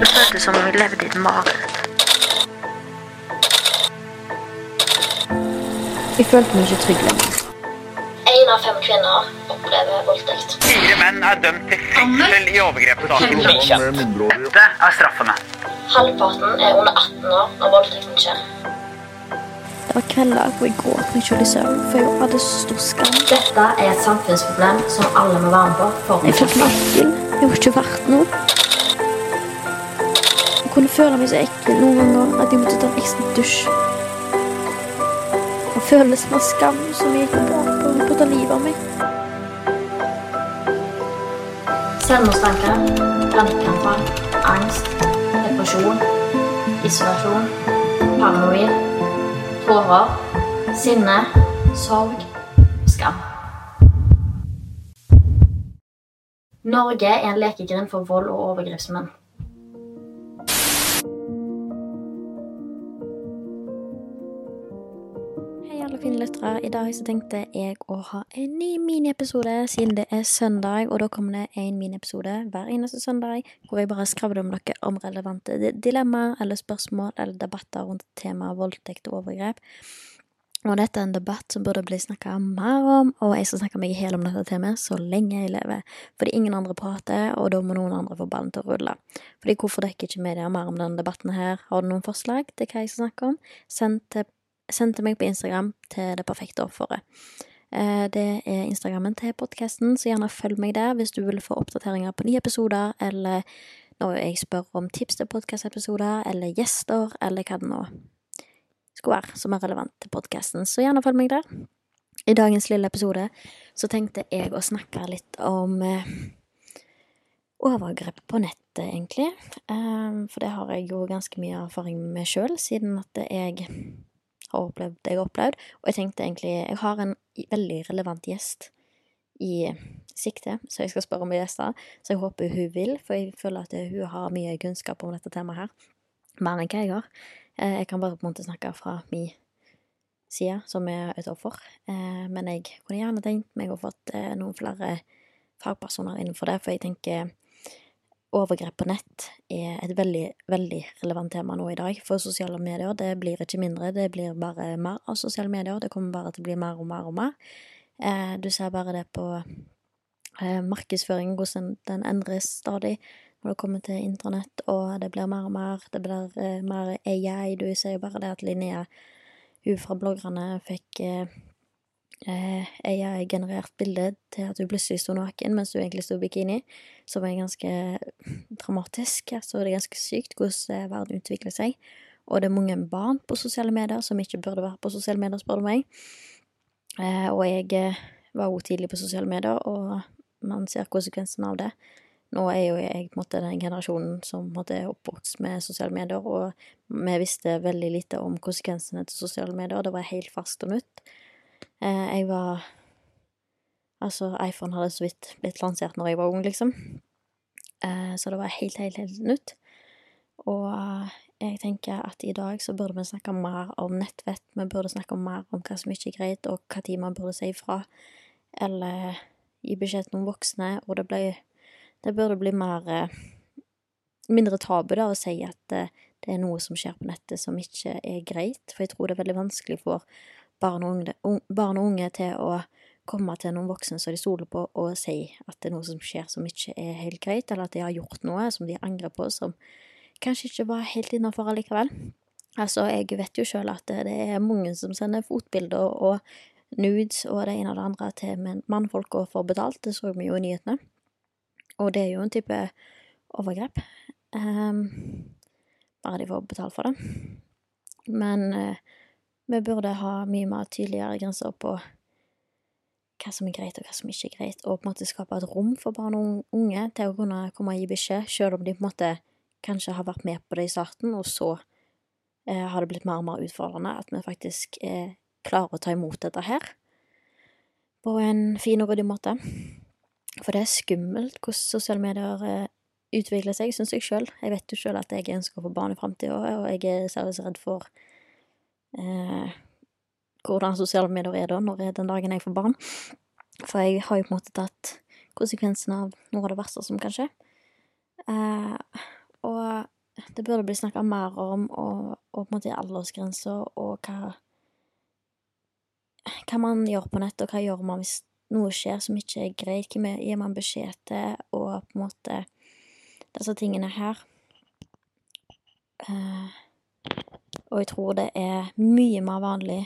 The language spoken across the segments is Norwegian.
Det føltes som om vi levde i et mareritt. Jeg følte meg ikke trygg lenger. Én av fem kvinner opplever voldtekt. Fire menn er dømt til fengsel i overgrepssaken. Dette er straffene. Halvparten er under 18 år når voldtekten skjer. Det var kvelder hvor jeg gråt meg sjøl i søvn, for jeg hadde så stor skam. Dette er et samfunnsproblem som alle må være med på. for Jeg følte meg. Jeg var ikke verdt noe. Kunne føle meg så ekkel noen ganger at jeg måtte ta en ekstra dusj. Og følelsen av skam som jeg gikk bak på, på å ta livet av meg. Selvmordstanker, panikkanfall, angst, depresjon, isolasjon, paranoid, tårer, sinne, sorg skam. Norge er en lekegrind for vold og overgrepsmenn. Fine lyttere. I dag så tenkte jeg å ha en ny miniepisode, siden det er søndag. Og da kommer det en miniepisode hver eneste søndag hvor jeg bare skravler om dere om relevante dilemmaer eller spørsmål eller debatter rundt temaet voldtekt og overgrep. Og dette er en debatt som burde bli snakka mer om, og jeg skal snakke meg i hjel om dette temaet så lenge jeg lever. Fordi ingen andre prater, og da må noen andre få ballen til å rulle. Fordi hvorfor dekker ikke media mer om denne debatten her? Har du noen forslag til hva jeg skal snakke om? Send til send til meg på Instagram til det perfekte offeret. Eh, Det er Instagrammen til podkasten, så gjerne følg meg der hvis du vil få oppdateringer på nye episoder, eller når jeg spør om tips til podkastepisoder, eller gjester, eller hva det nå skulle være som er relevant til podkasten. Så gjerne følg meg der. I dagens lille episode så tenkte jeg å snakke litt om eh, overgrep på nettet, egentlig. Eh, For det har jeg jo ganske mye erfaring med sjøl, siden at jeg har opplevd det jeg har opplevd. Og jeg tenkte egentlig Jeg har en veldig relevant gjest i sikte, så jeg skal spørre om gjester. Så jeg håper hun vil, for jeg føler at hun har mye kunnskap om dette temaet her. Mer enn hva jeg har. Eh, Jeg kan bare på en måte snakke fra min side, som er et offer. Eh, Men jeg kunne gjerne tenkt meg å fått eh, noen flere fagpersoner innenfor det, for jeg tenker overgrep på nett er et veldig, veldig relevant tema nå i dag. For sosiale medier, det blir ikke mindre, det blir bare mer av sosiale medier. Det kommer bare til å bli mer og mer og mer. Eh, Du ser bare det på eh, markedsføringen, hvordan den endres stadig når det kommer til internett, og det blir mer og mer. Det blir eh, mer AI. Du ser jo bare det at Linnea, hun fra bloggerne, fikk eh, eh, AI-generert bilde til at hun plutselig sto naken mens hun egentlig sto i bikini, som er ganske dramatisk. Altså, det er ganske sykt hvordan eh, verden utvikler seg. Og det er mange barn på sosiale medier som ikke burde være på sosiale medier, spør du meg. Eh, og jeg var jo tidlig på sosiale medier, og man ser konsekvensen av det. Nå er jo jeg på en måte den generasjonen som måte er oppvokst med sosiale medier, og vi visste veldig lite om konsekvensene til sosiale medier. Det var helt fast og nytt. Eh, jeg var Altså, iPhone hadde så vidt blitt lansert når jeg var ung, liksom. Eh, så det var helt, helt, helt nytt. Og jeg tenker at i dag så burde vi snakke mer om nettvett, vi burde snakke mer om hva som ikke er greit, og hva tid man burde si ifra, eller gi beskjed til noen voksne, og det ble Det burde bli mer mindre tabu, da, å si at det er noe som skjer på nettet som ikke er greit, for jeg tror det er veldig vanskelig for barn og unge, barn og unge til å komme til noen voksne som de stoler på, og si at det er noe som skjer som ikke er helt greit, eller at de har gjort noe som de angrer på, som kanskje ikke var helt innafor allikevel. Altså, jeg vet jo sjøl at det er mange som sender fotbilder og nudes og det ene og det andre til mannfolk og får betalt, det så vi jo i nyhetene. Og det er jo en type overgrep. Um, bare de får betalt for det. Men uh, vi burde ha mye mer tydeligere grenser på hva som er greit og hva som ikke er greit, og på en måte skape et rom for barn og unge til å kunne komme og gi beskjed, selv om de på en måte kanskje har vært med på det i starten, og så eh, har det blitt mer og mer utfordrende at vi faktisk eh, klarer å ta imot dette her på en fin og ryddig måte. For det er skummelt hvordan sosiale medier eh, utvikler seg, syns jeg sjøl. Jeg vet jo sjøl at jeg ønsker å få barn i framtida, og jeg er særlig redd for hvordan sosiale medier er da, når er den dagen jeg får barn. For jeg har jo på en måte tatt konsekvensen av noe av det verste som kan skje. Eh, og det burde bli snakka mer om, og, og, på en måte aldersgrenser, og hva Hva man gjør på nett, og hva gjør man hvis noe skjer som ikke er greit, hvem gir man beskjed til, og på en måte disse tingene her. Eh, og jeg tror det er mye mer vanlig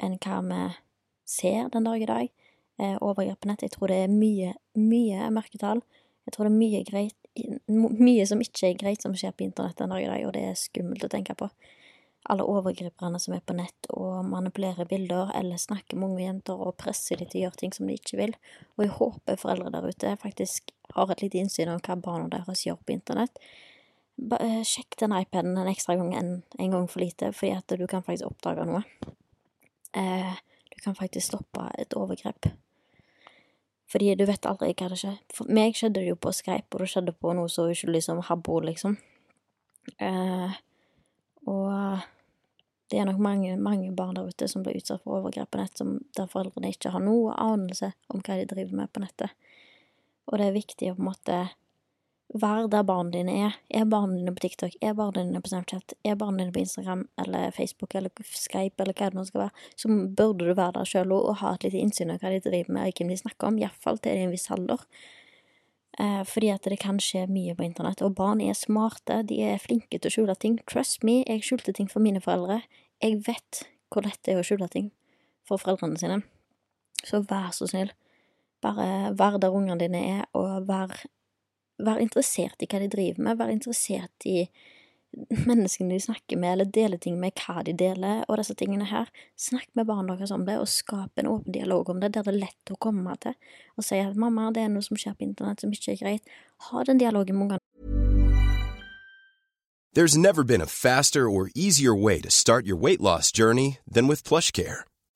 enn hva vi ser den dag i dag. Eh, overgrep på nett. Jeg tror det er mye, mye mørketall. Jeg tror det er mye greit Mye som ikke er greit som skjer på internett den dag i dag, og det er skummelt å tenke på. Alle overgriperne som er på nett og manipulerer bilder eller snakker med unge jenter og presser dem til å gjøre ting som de ikke vil. Og jeg håper foreldre der ute faktisk har et lite innsyn om hva barna deres gjør på internett. Eh, sjekk den iPaden en ekstra gang enn en gang for lite, fordi at du kan faktisk oppdage noe. Eh, du kan faktisk stoppe et overgrep. Fordi du vet aldri hva det skjer. For meg skjedde det jo på Skype, og det skjedde på noe så uskyldig som Habbo, liksom. Eh, og det er nok mange, mange barn der ute som blir utsatt for overgrep på nett, som, der foreldrene ikke har noe anelse om hva de driver med på nettet. Og det er viktig å på en måte Vær der barna dine er. Er barna dine på TikTok? Er barna dine på Snapchat? Er barna dine på Instagram eller Facebook eller Skype eller hva det nå skal være? Så burde du være der sjøl og ha et lite innsyn i hva de driver med, og hvem de snakker om. Iallfall til en viss alder. Eh, fordi at det kan skje mye på internett. Og barn er smarte. De er flinke til å skjule ting. Trust me, jeg skjulte ting for mine foreldre. Jeg vet hvor lett det er å skjule ting for foreldrene sine. Så vær så snill. Bare vær der ungene dine er, og vær være interessert i hva de driver med, være interessert i menneskene de snakker med, eller dele ting med hva de deler, og disse tingene her. Snakk med barna deres om det, og skap en åpen dialog om det, der det er lett å komme til, og si at mamma, det er noe som skjer på internett som ikke er greit. Ha den dialogen med ungene. There's never been a faster or easier way to start your weight loss journey than with PlushCare.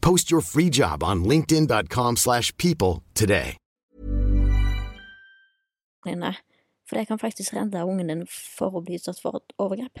Post your free job on linkedin.com slash people today. For det kan faktisk redde ungen din for å bli utsatt for et overgrep.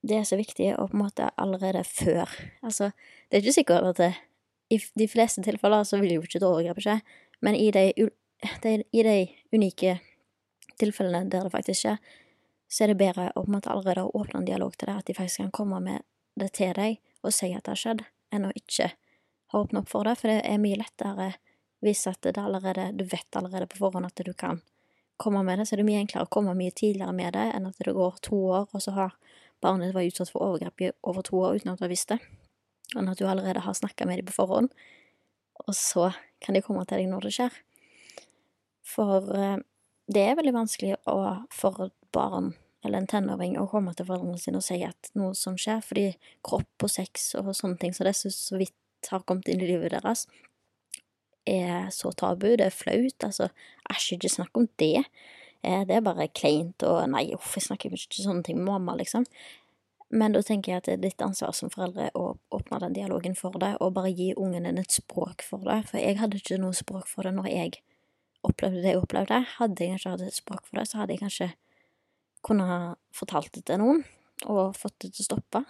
Det er så viktig, å på en måte allerede før. Altså, det er ikke sikkert at det, i de fleste tilfeller så vil jo ikke et overgrep skje, men i de, de, i de unike tilfellene der det faktisk skjer, så er det bedre å på en måte allerede åpne en dialog til deg, at de faktisk kan komme med det til deg og si at det har skjedd, enn å ikke ha åpnet opp for det, for det er mye lettere hvis at det allerede, du vet allerede på forhånd at du kan komme med det, så er det mye enklere å komme mye tidligere med det enn at det går to år, og så har barnet vært utsatt for overgrep i over to år uten at du har visst det, enn at du allerede har snakka med dem på forhånd, og så kan de komme til deg når det skjer. For eh, det er veldig vanskelig å, for barn eller en tenåring å komme til foreldrene sine og si at noe som skjer, fordi kropp og sex og sånne ting som så det så vidt har kommet inn i livet deres, er så tabu. Det er flaut. Altså, æsj, ikke snakk om det. Eh, det er bare kleint og nei, uff, jeg snakker ikke sånne ting med mamma, liksom. Men da tenker jeg at det er ditt ansvar som foreldre å åpne den dialogen for det, og bare gi ungen din et språk for det. For jeg hadde ikke noe språk for det når jeg opplevde det jeg opplevde. Hadde jeg ikke hatt et språk for det, så hadde jeg kanskje kunnet fortalt det til noen, og fått det til å stoppe.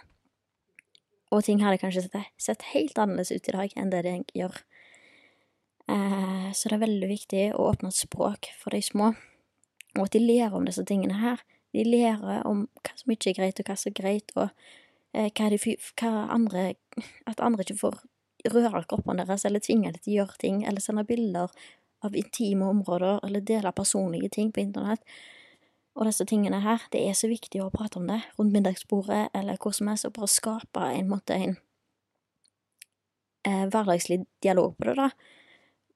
Og ting hadde kanskje sett helt annerledes ut i dag enn det det gjør. Eh, så det er veldig viktig å åpne et språk for de små, og at de lærer om disse tingene her. De lærer om hva som ikke er greit, og hva som er greit, og eh, hva, de, hva andre At andre ikke får røre kroppene deres, eller tvinge dem til å gjøre ting, eller sende bilder av intime områder, eller dele personlige ting på internett. Og disse tingene her, det er så viktig å prate om det rundt middagsbordet eller hvor som helst, og bare skape en måte en eh, hverdagslig dialog på det, da.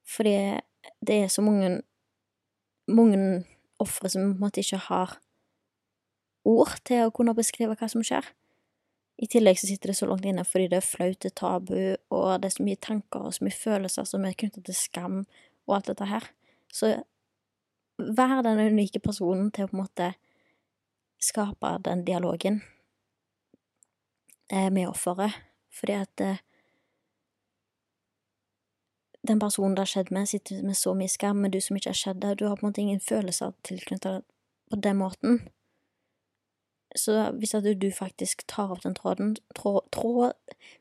Fordi det er så mange mange ofre som på en måte ikke har ord til å kunne beskrive hva som skjer. I tillegg så sitter det så langt inne fordi det er flaut, det er tabu, og det er så mye tanker og så mye følelser som er knyttet til skam og alt dette her. Så vær den unike personen til å på en måte skape den dialogen eh, med offeret, fordi at eh, den personen det har skjedd med, sitter med så mye skam, men du som ikke har skjedd det, du har på en måte ingen følelser tilknyttet på den måten. Så hvis at du faktisk tar opp den tråden trå, trå,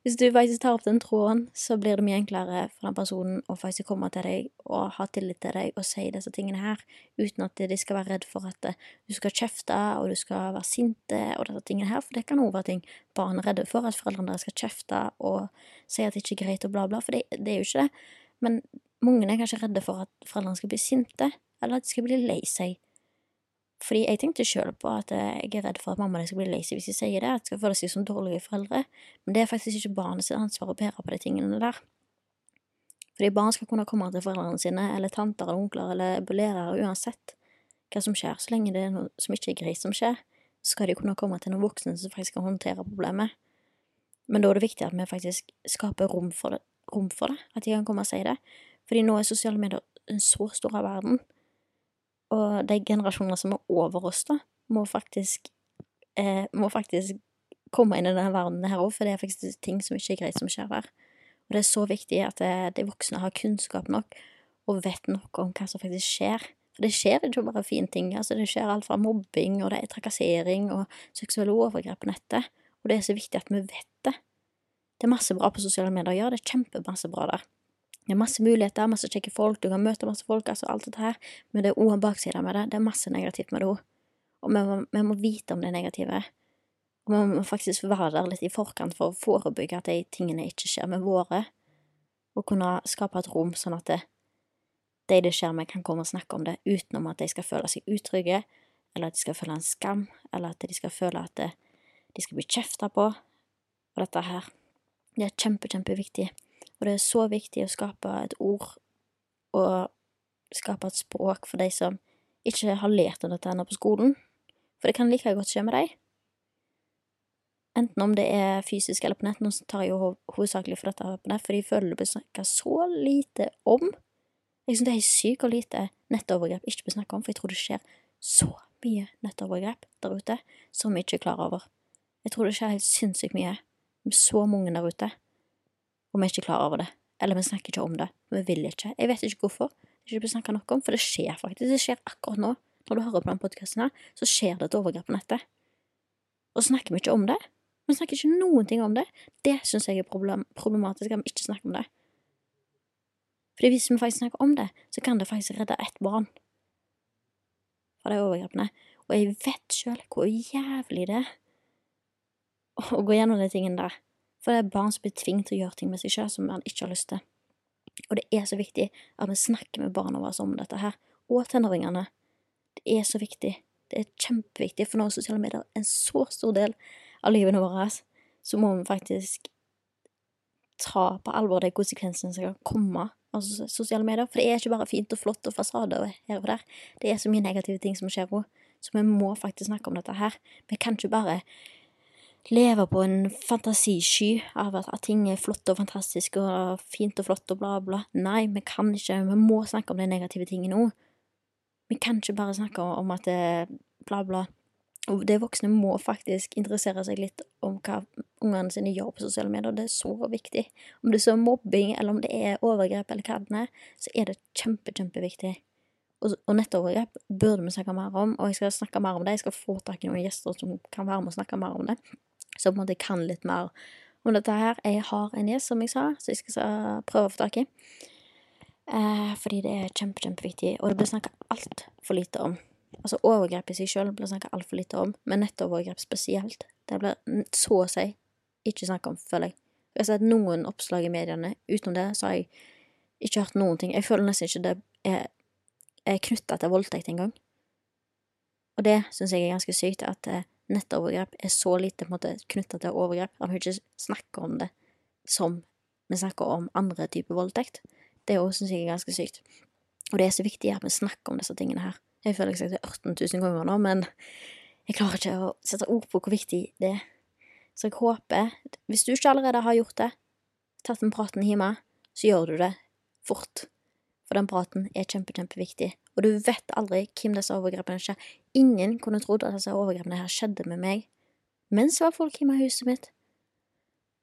Hvis du faktisk tar opp den tråden, så blir det mye enklere for den personen å faktisk komme til deg og ha tillit til deg og si disse tingene her, uten at de skal være redd for at du skal kjefte og du skal være sinte og disse tingene her, for det kan også være ting barn er redde for, at foreldrene deres skal kjefte og si at det ikke er greit og bla, bla, for det, det er jo ikke det. Men mange er kanskje redde for at foreldrene skal bli sinte, eller at de skal bli lei seg fordi jeg tenkte sjøl på at eh, jeg er redd for at mamma skal bli lazy hvis jeg sier det, at de skal føle seg som dårlige foreldre, men det er faktisk ikke barnets ansvar å bære på de tingene der. Fordi barn skal kunne komme til foreldrene sine, eller tanter eller onkler eller lærere uansett hva som skjer, så lenge det er noe som ikke er greit som skjer, så skal de kunne komme til noen voksne som faktisk kan håndtere problemet. Men da er det viktig at vi faktisk skaper rom for det, rom for det at de kan komme og si det, fordi nå er sosiale medier en så stor av verden og de generasjonene som er over oss, da, må faktisk, eh, må faktisk komme inn i denne verdenen her òg, for det er faktisk ting som ikke er greit som skjer der. Og det er så viktig at eh, de voksne har kunnskap nok, og vet noe om hva som faktisk skjer. For det skjer ikke bare fine ting, altså det skjer alt fra mobbing, og det er trakassering og seksuelle overgrep på nettet, og det er så viktig at vi vet det. Det er masse bra på sosiale medier, ja, det er kjempemasse bra der. Det er masse muligheter, masse kjekke folk, du kan møte masse folk, altså alt dette her, men det er òg en bakside med det. Det er masse negativt med det òg. Og vi må, vi må, vite om det negative. Og vi må faktisk være der litt i forkant for å forebygge at de tingene ikke skjer med våre, og kunne skape et rom sånn at det, de det skjer med, kan komme og snakke om det utenom at de skal føle seg utrygge, eller at de skal føle en skam, eller at de skal føle at det, de skal bli kjefta på. Og dette her, det er kjempe, kjempeviktig. Og det er så viktig å skape et ord og skape et språk for de som ikke har lært om dette ennå på skolen, for det kan like godt skje med deg. Enten om det er fysisk eller på nett, nå tar jeg jo hovedsakelig for dette på nett, for de føler det blir snakka så lite om. Jeg synes det er sykt hvor lite nettovergrep ikke blir snakka om, for jeg tror det skjer så mye nettovergrep der ute som vi ikke er klar over. Jeg tror det skjer helt sinnssykt mye med så mange der ute og vi er ikke klar over det. Eller vi snakker ikke om det. Vi vil ikke. Jeg vet ikke hvorfor. Det er ikke snakka noe om, for det skjer faktisk. Det skjer akkurat nå. Når du hører på den podkasten her, så skjer det et overgrep på nettet. Og snakker vi ikke om det. Vi snakker ikke noen ting om det. Det syns jeg er problem problematisk, at vi ikke snakker om det. Fordi hvis vi faktisk snakker om det, så kan det faktisk redde ett barn fra de overgrepene. Og jeg vet sjøl hvor jævlig det er å gå gjennom de tingene der. For det er barn som blir tvunget til å gjøre ting med seg sjøl som man ikke har lyst til. Og det er så viktig at vi snakker med barna våre om dette her, og tenåringene. Det er så viktig. Det er kjempeviktig, for når sosiale medier er en så stor del av livet våre, så må vi faktisk ta på alvor de konsekvensene som kan komme av sosiale medier. For det er ikke bare fint og flott og fasader her og der. Det er så mye negative ting som skjer òg. Så vi må faktisk snakke om dette her. Vi kan ikke bare leve på en fantasisky av at, at, ting er flott og fantastisk og fint og flott og bla, bla. Nei, vi kan ikke. Vi må snakke om de negative tingene òg. Vi kan ikke bare snakke om at det bla, bla. Og de voksne må faktisk interessere seg litt om hva ungene sine gjør på sosiale medier. Det er så viktig. Om det er så mobbing, eller om det er overgrep, eller hva det er, så er det kjempe, kjempeviktig. Og, og nettovergrep burde vi snakke mer om, og jeg skal snakke mer om det. Jeg skal få tak i noen gjester som kan være med og snakke mer om det. Så på en måte kan litt mer om dette her. Jeg har en gjest, som jeg sa, så jeg skal prøve å få tak i. Eh, fordi det er kjempe, kjempeviktig, og det blir snakka altfor lite om. Altså overgrep i seg sjøl blir snakka altfor lite om, men nettovergrep spesielt. Det blir så å si ikke snakka om, føler jeg. Jeg har sett noen oppslag i mediene. Utenom det så har jeg ikke hørt noen ting. Jeg føler nesten ikke det er, er knytta til voldtekt engang. Og det syns jeg er ganske sykt, at eh, nettovergrep er så lite knytta til overgrep. At vi ikke snakker om det som vi snakker om andre typer voldtekt. Det òg syns jeg er ganske sykt. Og det er så viktig at vi snakker om disse tingene her. Jeg føler jeg har sagt det 18 000 ganger nå, men jeg klarer ikke å sette ord på hvor viktig det er. Så jeg håper, hvis du ikke allerede har gjort det, tatt den praten hjemme, så gjør du det fort. For den praten er kjempe, kjempeviktig. Og du vet aldri hvem disse overgrepene skjer. Ingen kunne trodd at disse overgrepene her skjedde med meg mens det var folk hjemme i huset mitt.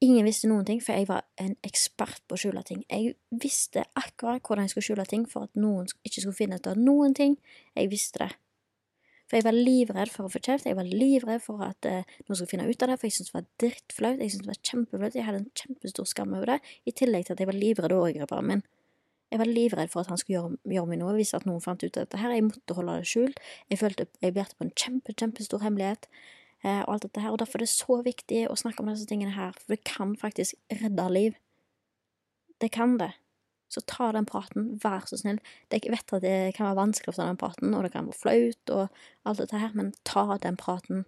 Ingen visste noen ting, for jeg var en ekspert på å skjule ting. Jeg visste akkurat hvordan jeg skulle skjule ting for at noen ikke skulle finne ut av noen ting. Jeg visste det. For jeg var livredd for å få kjeft, jeg var livredd for at eh, noen skulle finne ut av det, for jeg syntes det var drittflaut, jeg syntes det var kjempeflaut, jeg hadde en kjempestor skam over det, i tillegg til at jeg var livredd overgriperen min. Jeg var livredd for at han skulle gjøre, gjøre meg noe hvis at noen fant ut av dette her, jeg måtte holde det skjult, jeg følte jeg bærte på en kjempe, kjempestor hemmelighet, eh, og alt dette her. Og derfor er det så viktig å snakke om disse tingene her, for det kan faktisk redde liv. Det kan det. Så ta den praten, vær så snill. Jeg vet at det kan være vanskelig å ta den praten, og det kan være flaut og alt dette her, men ta den praten.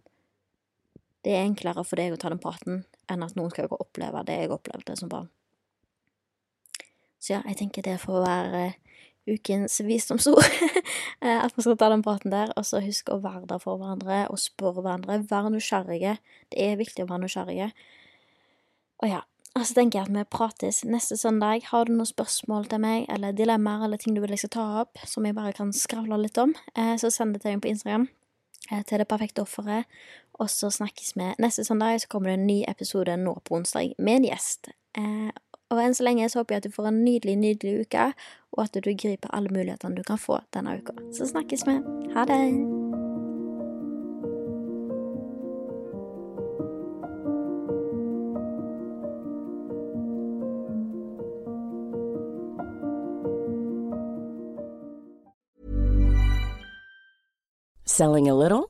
Det er enklere for deg å ta den praten enn at noen skal oppleve det jeg opplevde som barn. Så ja, jeg tenker det får være ukens visdomsord. Eh, at vi skal ta den praten der, og så husk å være der for hverandre og spørre hverandre. Vær nysgjerrige. Det er viktig å være nysgjerrige. Og ja, og så tenker jeg at vi prates neste søndag. Har du noen spørsmål til meg, eller dilemmaer, eller ting du vil jeg skal ta opp, som jeg bare kan skravle litt om, eh, så send det til meg på Instagram. Eh, til Det perfekte offeret. Og så snakkes vi neste søndag. Så kommer det en ny episode nå på onsdag med en gjest. Og enn så lenge så håper jeg at du får en nydelig, nydelig uke, og at du griper alle mulighetene du kan få denne uka. Så snakkes vi. Ha det! Selling a little?